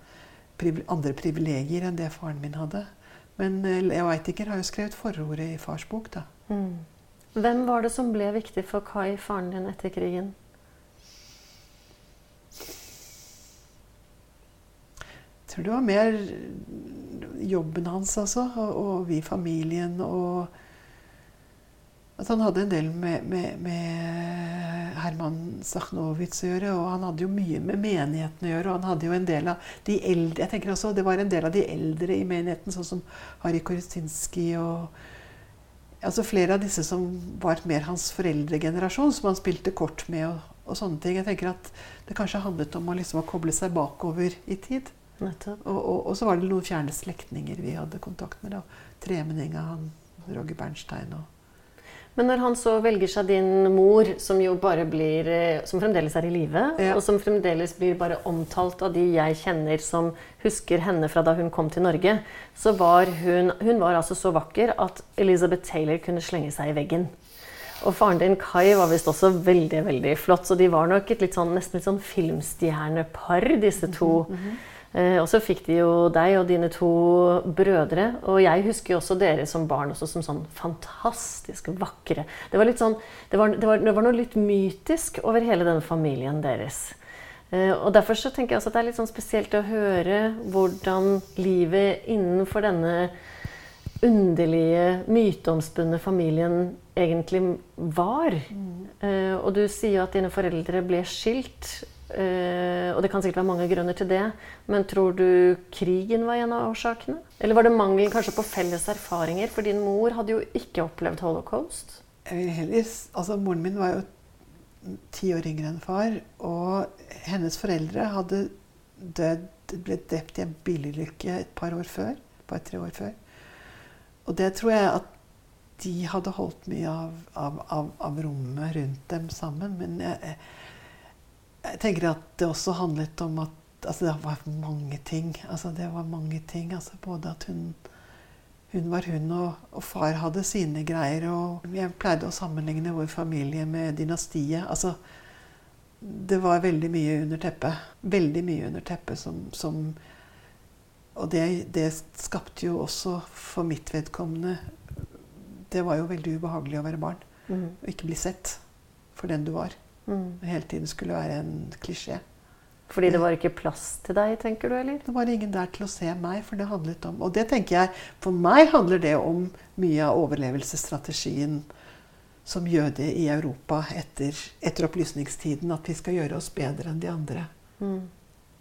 andre privilegier enn det faren min hadde. Men eh, Leo Eitinger har jo skrevet forordet i fars bok, da. Mm. Hvem var det som ble viktig for Kai, faren din, etter krigen? Jeg tror det var mer jobben hans, altså. Og, og vi i familien. Og at han hadde en del med, med, med Herman Sachnowitz å gjøre. Og han hadde jo mye med menigheten å gjøre. Og han hadde jo en del av de eldre Jeg tenker også Det var en del av de eldre i menigheten, sånn som Harry Koristinski og Altså flere av disse som var mer hans foreldregenerasjon, som han spilte kort med. og og sånne ting. Jeg tenker at Det kanskje handlet om å liksom å koble seg bakover i tid. Og, og, og, så var det noen fjerne slektninger vi hadde kontakt med. da. Tremenninga, han Roger Bernstein og men når han så velger seg din mor, som jo bare blir eh, Som fremdeles er i live, ja. og som fremdeles blir bare omtalt av de jeg kjenner som husker henne fra da hun kom til Norge, så var hun Hun var altså så vakker at Elizabeth Taylor kunne slenge seg i veggen. Og faren din Kai var visst også veldig veldig flott, så de var nok et litt sånn, nesten litt sånn filmstjernepar, disse to. Mm -hmm. Eh, og så fikk de jo deg og dine to brødre. Og jeg husker jo også dere som barn også som sånn fantastisk vakre. Det var, litt sånn, det var, det var, det var noe litt mytisk over hele denne familien deres. Eh, og Derfor så tenker jeg også at det er litt sånn spesielt å høre hvordan livet innenfor denne underlige, myteomspunne familien egentlig var. Mm. Eh, og du sier jo at dine foreldre ble skilt. Uh, og det kan sikkert være mange grunner til det. Men tror du krigen var en av årsakene? Eller var det mangel kanskje på felles erfaringer? For din mor hadde jo ikke opplevd holocaust. Jeg vil Heller, altså Moren min var jo ti år yngre enn far. Og hennes foreldre hadde dødd, ble drept i en bilulykke et par år før. Par-tre år før. Og det tror jeg at de hadde holdt mye av, av, av, av rommet rundt dem sammen. Men jeg, jeg tenker at det også handlet om at altså det var mange ting. Altså det var mange ting. Altså både at hun, hun var hun, og, og, far hadde sine greier. Og jeg pleide å sammenligne vår familie med dynastiet. Altså det var veldig mye under teppet. Veldig mye under teppet som, som Og det, det skapte jo også for mitt vedkommende Det var jo veldig ubehagelig å være barn. Mm. Og ikke bli sett for den du var. Mm. Hele tiden skulle være en klisjé. Fordi det var ikke plass til deg, tenker du? eller? Det var ingen der til å se meg, for det handlet om Og det tenker jeg, for meg handler det om mye av overlevelsesstrategien som jøde i Europa etter, etter opplysningstiden. At vi skal gjøre oss bedre enn de andre. Mm.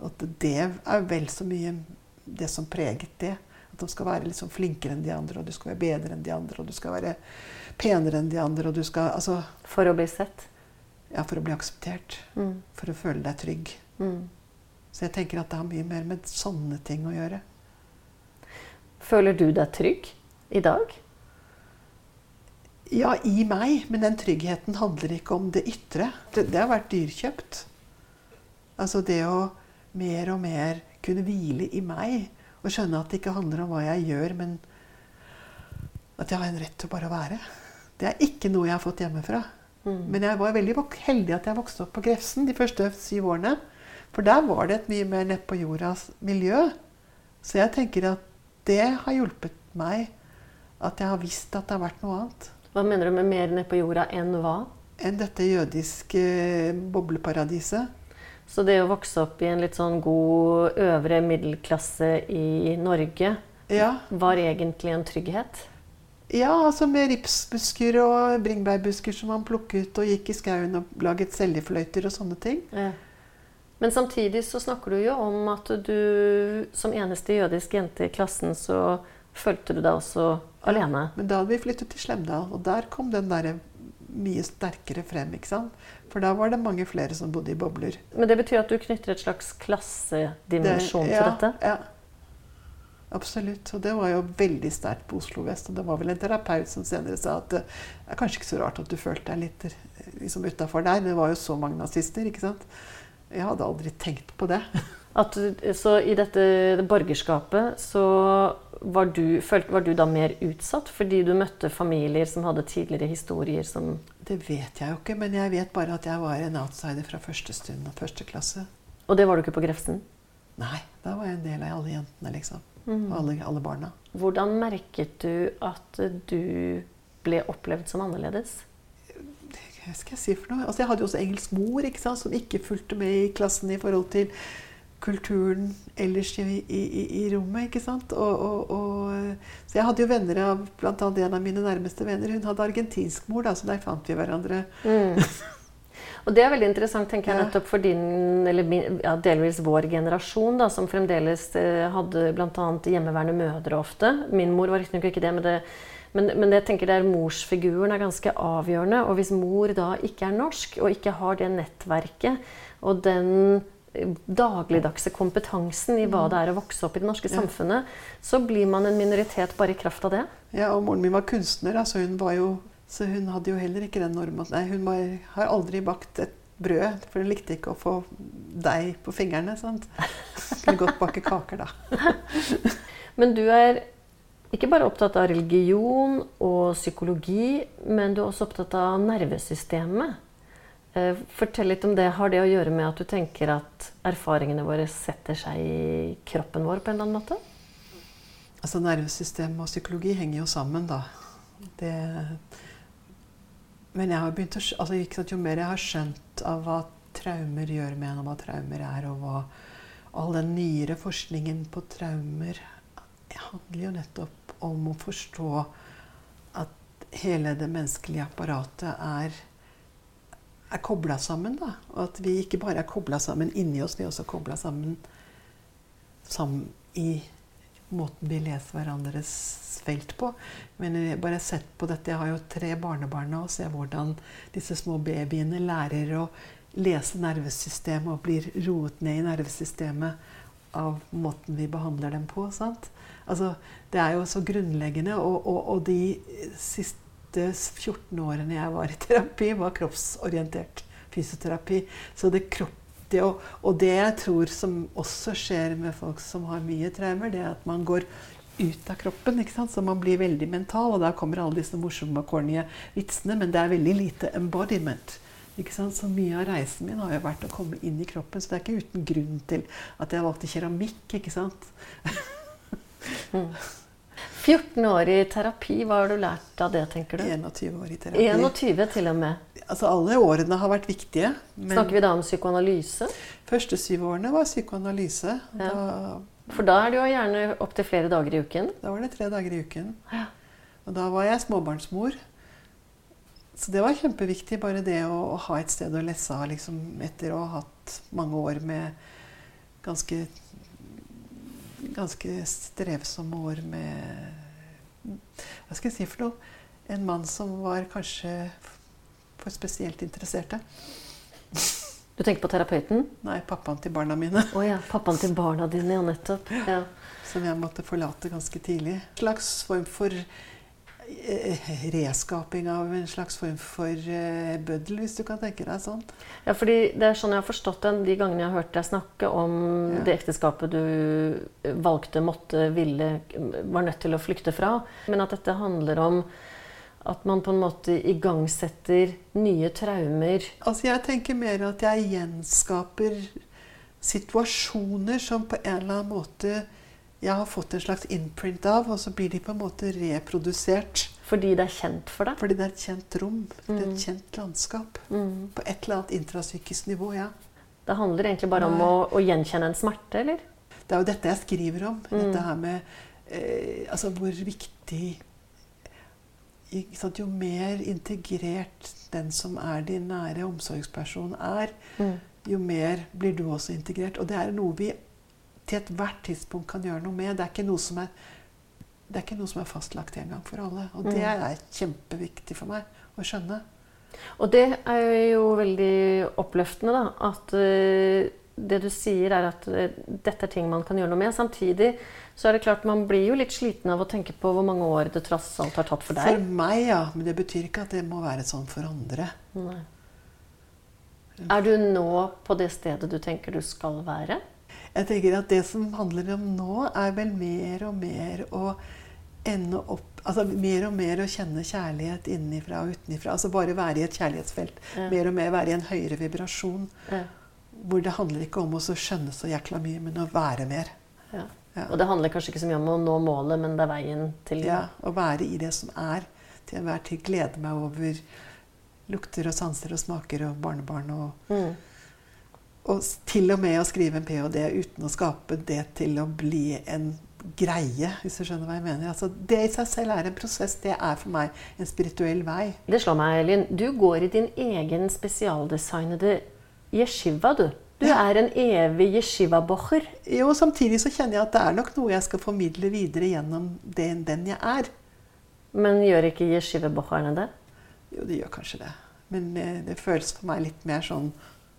At det er vel så mye det som preget det. At de skal være liksom flinkere enn de andre, og du skal være bedre enn de andre, og du skal være penere enn de andre. og du skal, altså, For å bli sett? Ja, for å bli akseptert. Mm. For å føle deg trygg. Mm. Så jeg tenker at det har mye mer med sånne ting å gjøre. Føler du deg trygg i dag? Ja, i meg. Men den tryggheten handler ikke om det ytre. Det, det har vært dyrkjøpt. Altså det å mer og mer kunne hvile i meg og skjønne at det ikke handler om hva jeg gjør, men at jeg har en rett til bare å være. Det er ikke noe jeg har fått hjemmefra. Mm. Men jeg var veldig heldig at jeg vokste opp på Grefsen de første syv årene. For der var det et mye mer nedpå jordas miljø. Så jeg tenker at det har hjulpet meg at jeg har visst at det har vært noe annet. Hva mener du med mer nedpå jorda enn hva? Enn dette jødiske bobleparadiset. Så det å vokse opp i en litt sånn god øvre middelklasse i Norge ja. var egentlig en trygghet? Ja, altså med ripsbusker og bringebærbusker som man plukket og gikk i skauen og laget seljefløyter og sånne ting. Ja. Men samtidig så snakker du jo om at du som eneste jødisk jente i klassen så følte du deg også alene. men da hadde vi flyttet til Slemdal, og der kom den der mye sterkere frem. ikke sant? For da var det mange flere som bodde i bobler. Men det betyr at du knytter et slags klassedimensjon det, ja, til dette? Ja. Absolutt. Og det var jo veldig sterkt på Oslo vest. Og det var vel en terapeut som senere sa at det er kanskje ikke så rart at du følte deg litt liksom utafor der. Det var jo så mange nazister, ikke sant. Jeg hadde aldri tenkt på det. At, så i dette borgerskapet så var du, var du da mer utsatt fordi du møtte familier som hadde tidligere historier som Det vet jeg jo ikke, men jeg vet bare at jeg var en outsider fra første stund første klasse. Og det var du ikke på Grefsen? Nei, da var jeg en del av alle jentene, liksom. Mm. Alle, alle, barna. Hvordan merket du at du ble opplevd som annerledes? Hva skal jeg si for noe? Altså, jeg hadde jo også engelsk mor ikke sant, som ikke fulgte med i klassen i forhold til kulturen ellers i, i, i rommet. ikke sant? Og, og, og, så jeg hadde jo venner av bl.a. en av mine nærmeste venner. Hun hadde argentinsk mor, da, så der fant vi hverandre. Mm. Og det er veldig interessant, tenker jeg, nettopp for din, eller ja, delvis vår generasjon, da, som fremdeles eh, hadde bl.a. hjemmeværende mødre ofte. Min mor var riktignok ikke det, men det men, men jeg tenker der morsfiguren er ganske avgjørende. Og hvis mor da ikke er norsk, og ikke har det nettverket og den dagligdagse kompetansen i hva det er å vokse opp i det norske Ja. samfunnet, så blir man en minoritet bare i kraft av det. Ja, og moren min var kunstner, da, så hun var jo så hun hadde jo heller ikke den normen. Nei, hun var, har aldri bakt et brød, for hun likte ikke å få deig på fingrene. sant? Skulle godt bake kaker, da. Men du er ikke bare opptatt av religion og psykologi, men du er også opptatt av nervesystemet. Eh, Fortell litt om det. Har det å gjøre med at du tenker at erfaringene våre setter seg i kroppen vår på en eller annen måte? Altså Nervesystem og psykologi henger jo sammen, da. Det, men jeg har begynt å, altså, sant, jo mer jeg har skjønt av hva traumer gjør med en, og hva traumer er, og hva all den nyere forskningen på traumer handler jo nettopp om å forstå at hele det menneskelige apparatet er er kobla sammen. da, Og at vi ikke bare er kobla sammen inni oss, vi er også kobla sammen, sammen i måten vi leser hverandres felt på. Men jeg bare sett på dette, jeg har jo tre barnebarn og ser hvordan disse små babyene lærer å lese nervesystemet og blir roet ned i nervesystemet av måten vi behandler dem på. sant? Altså, Det er jo så grunnleggende, og, og, og de siste 14 årene jeg var i terapi, var kroppsorientert fysioterapi. Så det kropp det Og, og det jeg tror som også skjer med folk som har mye traumer, det er at man går ut av kroppen. Så man blir veldig mental, og da kommer alle disse morsomme og corny vitsene, men det er veldig lite embodiment. Så mye av reisen min har jo vært å komme inn i kroppen, så det er ikke uten grunn til at jeg valgte keramikk. ikke sant? 14 år i terapi, hva har du lært av det, tenker du? 21 år i terapi. 21 til og med. Altså Alle årene har vært viktige. Men Snakker vi da om psykoanalyse? første syv årene var psykoanalyse. Ja. Da, For da er det jo gjerne opptil flere dager i uken. da var det tre dager i uken. Ja. Og da var jeg småbarnsmor. Så det var kjempeviktig, bare det å, å ha et sted å lesse av liksom, etter å ha hatt mange år med ganske Ganske strevsomme år med Hva skal jeg si for noe? En mann som var kanskje for spesielt interesserte. Du tenker på terapeuten? Nei, pappaen til barna mine. Oh, ja, pappaen til barna dine, ja, nettopp. Ja. Som jeg måtte forlate ganske tidlig. En slags form for eh, reskaping av en slags form for eh, bøddel, hvis du kan tenke deg sånn. ja, fordi det er sånn jeg har forstått den de gangene jeg har hørt deg snakke om Ja. det ekteskapet du valgte, måtte, ville, var nødt til å flykte fra. Men at dette handler om at man på en måte igangsetter nye traumer. Altså Jeg tenker mer at jeg gjenskaper situasjoner som på en eller annen måte jeg har fått en slags imprint av, og så blir de på en måte reprodusert. Fordi det er kjent for deg. Fordi det er et kjent rom, det er Mm. et kjent landskap. Mm. På et eller annet intrapsykisk nivå, ja. Det handler egentlig bare om å, å gjenkjenne en smerte, eller? Det er jo dette jeg skriver om. Mm. Dette her med eh, Altså hvor viktig sant, Jo mer integrert den som er din nære omsorgsperson er, Mm. jo mer blir du også integrert. Og det er noe vi til ethvert tidspunkt kan gjøre noe med. Det er ikke noe som er, noe som er fastlagt en gang for alle. Og det Mm. er kjempeviktig for meg å skjønne. Og det er jo veldig oppløftende, da. At eh, det du sier, er at eh, dette er ting man kan gjøre noe med. Samtidig så er det klart man blir jo litt sliten av å tenke på hvor mange år det tross alt har tatt for deg. For meg, ja. Men det betyr ikke at det må være sånn for andre. Nei. Er du nå på det stedet du tenker du skal være? Jeg tenker at Det som handler om nå, er vel mer og mer å ende opp Altså mer og mer å kjenne kjærlighet innenfra og utenfra. Altså bare være i et kjærlighetsfelt. Ja. Mer og mer være i en høyere vibrasjon. Ja. Hvor det handler ikke om å skjønne så jækla mye, men å være mer. Ja. Ja. Og det handler kanskje ikke så mye om å nå målet, men det er veien til. Ja, Å være i det som er. Til enhver tid glede meg over lukter og sanser og smaker og barnebarn. Og, Mm. og til og med å skrive en ph.d. uten å skape det til å bli en greie, hvis du skjønner hva jeg mener. Altså, det i seg selv er en prosess. Det er for meg en spirituell vei. Det slår meg, Elin. Du går i din egen spesialdesignede yeshiva, du. Du er en evig yeshiva-bocher. Jo, samtidig så kjenner jeg at det er nok noe jeg skal formidle videre gjennom den, den jeg er. Men gjør ikke yeshiva-bocherne det? Jo, de gjør kanskje det. Men eh, det føles for meg litt mer sånn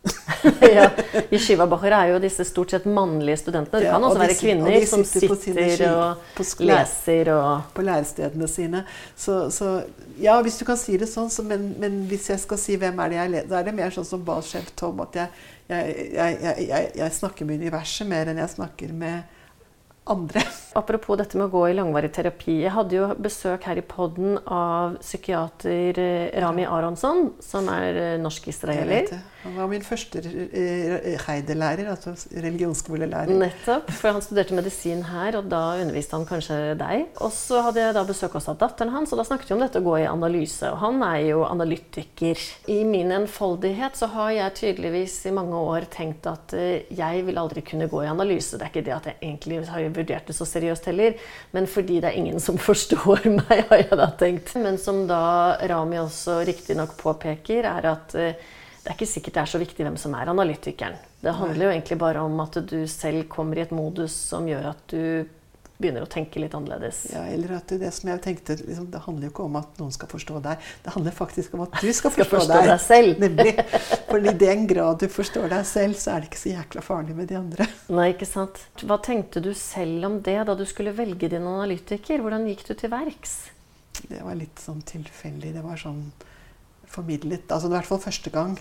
ja. Yeshiva Bacher er jo disse stort sett mannlige studentene. Det kan også og de være kvinner og som sitter sitter og på skole- leser og på lærestedene sine. Så, så ja, hvis du kan si det sånn, så, men, men hvis jeg skal si hvem er det jeg leser, da er det mer sånn som Balsjev Tom, at jeg, jeg, jeg, jeg, jeg, snakker med universet mer enn jeg snakker med andre. Apropos dette med å gå i langvarig terapi. Jeg hadde jo besøk her i podden av psykiater eh, Rami Aronsson, som er eh, norsk-israeler. Han var min første heidelærer, altså religionsskolelærer. Nettopp, for han studerte medisin her, og da underviste han kanskje deg. Og så hadde jeg da besøk også av datteren hans, og da snakket vi om dette å gå i analyse. Og han er jo analytiker. I min enfoldighet så har jeg tydeligvis i mange år tenkt at eh, jeg vil aldri kunne gå i analyse. Det er ikke det at jeg egentlig har vurdert det så seriøst heller, men fordi det er ingen som forstår meg, har jeg da tenkt. Men som da Rami også riktignok påpeker, er at eh, det er ikke sikkert det er så viktig hvem som er analytikeren. Det handler jo egentlig bare om at du selv kommer i et modus som gjør at du begynner å tenke litt annerledes. Ja, eller at det som jeg tenkte, liksom, det handler jo ikke om at noen skal forstå deg. Det handler faktisk om at du skal Skal forstå, forstå deg selv. Nemlig. For i den grad du forstår deg selv, så er det ikke så jækla farlig med de andre. Nei, ikke sant? Hva tenkte du selv om det da du skulle velge din analytiker? Hvordan gikk du til verks? Det var litt sånn tilfeldig. Det var sånn formidlet Altså i hvert fall første gang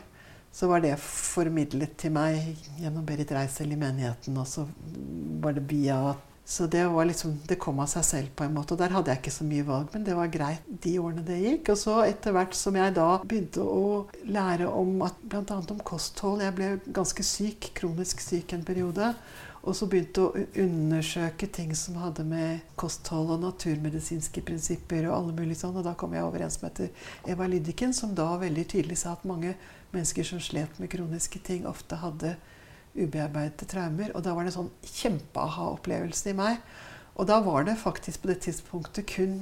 så var det formidlet til meg gjennom Berit Reisel i menigheten, og så var det via Så det var liksom Det kom av seg selv på en måte. Og der hadde jeg ikke så mye valg, men det var greit de årene det gikk. Og så etter hvert som jeg da begynte å lære om at bl.a. om kosthold Jeg ble ganske syk, kronisk syk en periode. Og så begynte å undersøke ting som hadde med kosthold og naturmedisinske prinsipper og alle mulige sånn. Og da kom jeg overens med Eva Lydiken, som da veldig tydelig sa at mange mennesker som slet med kroniske ting, ofte hadde ubearbeidede traumer. Og da var det en sånn kjempe-aha-opplevelse i meg. Og da var det faktisk på det tidspunktet kun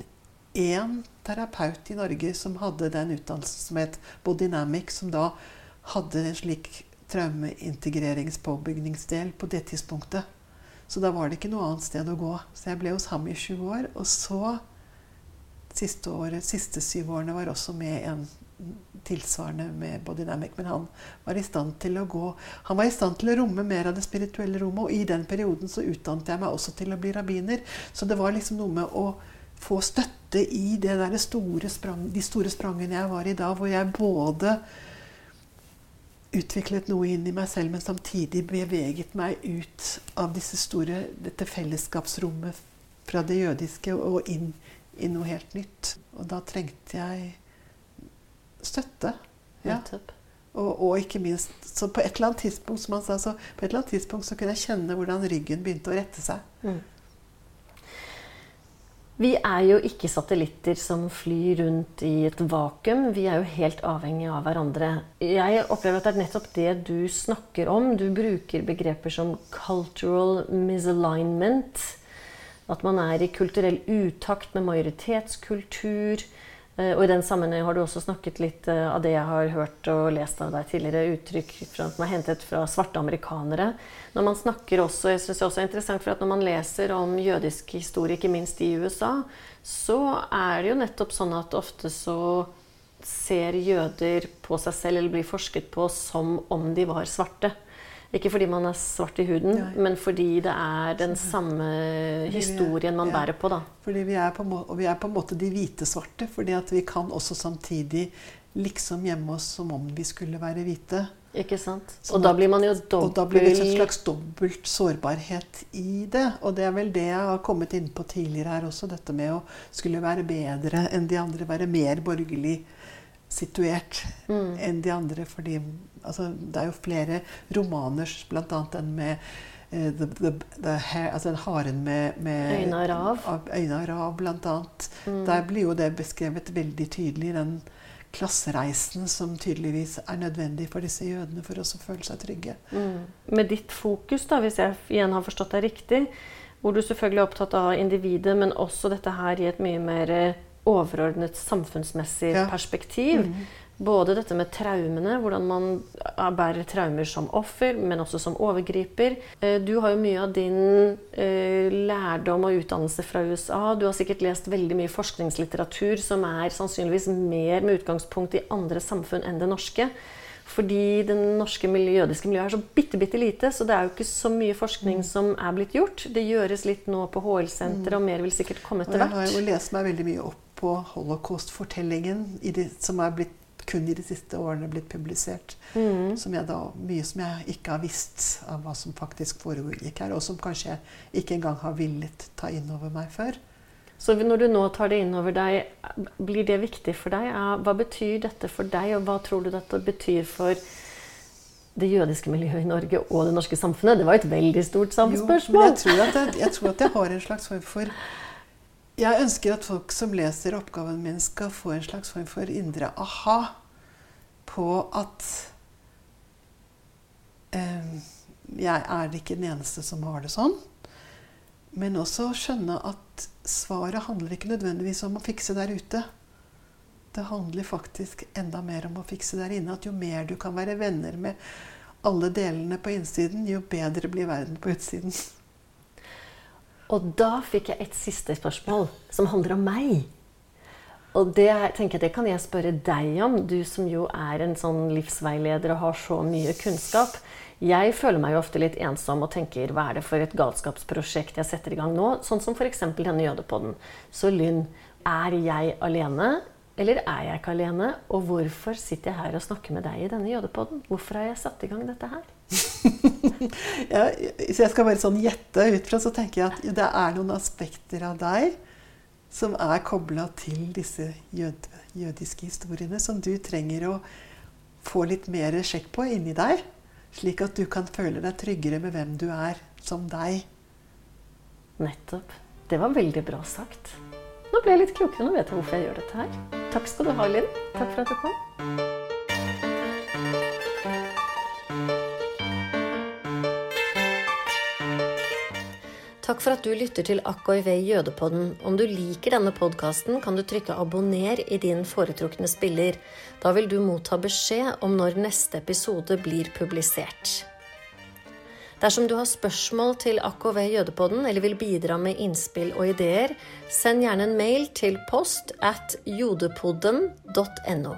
én terapeut i Norge som hadde den utdannelsen som het Bodynamic, som da hadde en slik traumeintegreringspåbygningsdel på det tidspunktet. Så da var det ikke noe annet sted å gå. Så jeg ble hos ham i sju år. Og så, siste, året, siste syv årene, var også med en tilsvarende med Bodydynamic. Men han var i stand til å gå Han var i stand til å romme mer av det spirituelle rommet. Og i den perioden så utdannet jeg meg også til å bli rabbiner. Så det var liksom noe med å få støtte i store sprang, de store sprangene jeg var i da, hvor jeg både utviklet noe inn i meg selv, men samtidig beveget meg ut av disse store, dette fellesskapsrommet fra det jødiske og inn i noe helt nytt. Og da trengte jeg støtte. Ja. Og, og ikke minst Så på et eller annet tidspunkt som han sa, så på et eller annet tidspunkt så kunne jeg kjenne hvordan ryggen begynte å rette seg. Mm. Vi er jo ikke satellitter som flyr rundt i et vakuum. Vi er jo helt avhengige av hverandre. Jeg opplever at det er nettopp det du snakker om. Du bruker begreper som 'cultural misalignment'. At man er i kulturell utakt med majoritetskultur. Eh, Og i den sammenheng har du også snakket litt eh, av det jeg har hørt og lest av deg tidligere, uttrykk som er hentet fra svarte amerikanere. Når man snakker også, jeg synes det også er interessant for at Når man leser om jødisk historie, ikke minst i USA, så er det jo nettopp sånn at ofte så ser jøder på seg selv eller blir forsket på som om de var svarte. Ikke fordi man er svart i huden, Nei. men fordi det er den samme historien man ja. bærer på. da. Fordi vi er på, og vi er på en måte de hvite svarte, fordi at vi kan også samtidig liksom gjemme oss som om vi skulle være hvite. Ikke sant? Sånn og da blir man jo dobbelt Og da blir det en slags dobbelt sårbarhet i det. Og det er vel det jeg har kommet inn på tidligere her også, dette med å skulle være bedre enn de andre, være mer borgerlig situert Mm. enn de andre. Fordi altså, det er jo flere romaner, bl.a. den med uh, the, the, the hair, altså den haren med, med av rav. av Øyne av rav, blant annet. Mm. Der blir jo det beskrevet veldig tydelig, den klassereisen som tydeligvis er nødvendig for disse jødene for å føle seg trygge. Mm. Med ditt fokus, da, hvis jeg igjen har forstått deg riktig, hvor du selvfølgelig er opptatt av individet, men også dette her i et mye mer eh, overordnet samfunnsmessig Ja. perspektiv. Mhm. Både dette med traumene, hvordan man bærer traumer som offer, men også som overgriper. Eh, Du har jo mye av din eh, lærdom og utdannelse fra USA. Du har sikkert lest veldig mye forskningslitteratur som er sannsynligvis mer med utgangspunkt i andre samfunn enn det norske. Fordi det norske miljø, jødiske miljøet er så bitte, bitte lite, så det er jo ikke så mye forskning Mm. som er blitt gjort. Det gjøres litt nå på HL-senteret, og mer vil sikkert komme Og etter jeg har jo lest meg veldig mye opp på holocaust-fortellingen som er blitt, kun i de siste årene blitt publisert. Mm. Som jeg da, mye som jeg ikke har visst av hva som faktisk foregikk her, og som kanskje jeg ikke engang har villet ta inn over meg før. Så når du nå tar det inn over deg, blir det viktig for deg? Hva betyr dette for deg, og hva tror du dette betyr for det jødiske miljøet i Norge og det norske samfunnet? Det var et veldig stort Jo, men jeg tror, at jeg, jeg tror at jeg har en slags form for Jeg ønsker at folk som leser oppgaven min, skal få en slags form for indre aha på at eh, jeg er ikke den eneste som har det sånn. Men også skjønne at svaret handler ikke nødvendigvis om å fikse der ute. Det handler faktisk enda mer om å fikse der inne. At jo mer du kan være venner med alle delene på innsiden, jo bedre blir verden på utsiden. Og da fikk jeg et siste spørsmål som handler om meg. Og det tenker jeg, det kan jeg spørre deg om, du som jo er en sånn livsveileder og har så mye kunnskap. Jeg føler meg jo ofte litt ensom og tenker hva er det for et galskapsprosjekt jeg setter i gang nå? Sånn som f.eks. denne jødepodden. Så Lynn, er jeg alene? Eller er jeg ikke alene? Og hvorfor sitter jeg her og snakker med deg i denne jødepodden? Hvorfor har jeg satt i gang dette her? Ja, så jeg skal bare sånn gjette ut fra, så tenker jeg at det er noen aspekter av deg som er kobla til disse jød, jødiske historiene, som du trenger å få litt mer sjekk på inni deg. Slik at du kan føle deg tryggere med hvem du er som deg. Nettopp. Det var veldig bra sagt. Nå ble jeg litt klokere. Nå vet jeg hvorfor jeg gjør dette her. Takk skal du ha, Linn. Takk for at du kom. Takk for at du lytter til AKIV Jødepodden. Om du liker denne podkasten, kan du trykke 'abonner' i din foretrukne spiller. Da vil du motta beskjed om når neste episode blir publisert. Dersom du har spørsmål til AKV Jødepodden eller vil bidra med innspill og ideer, send gjerne en mail til post at jodepodden.no.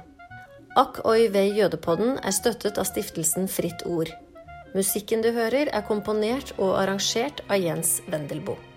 AKOIV Jødepodden er støttet av stiftelsen Fritt Ord. Musikken du hører, er komponert og arrangert av Jens Wendelboe.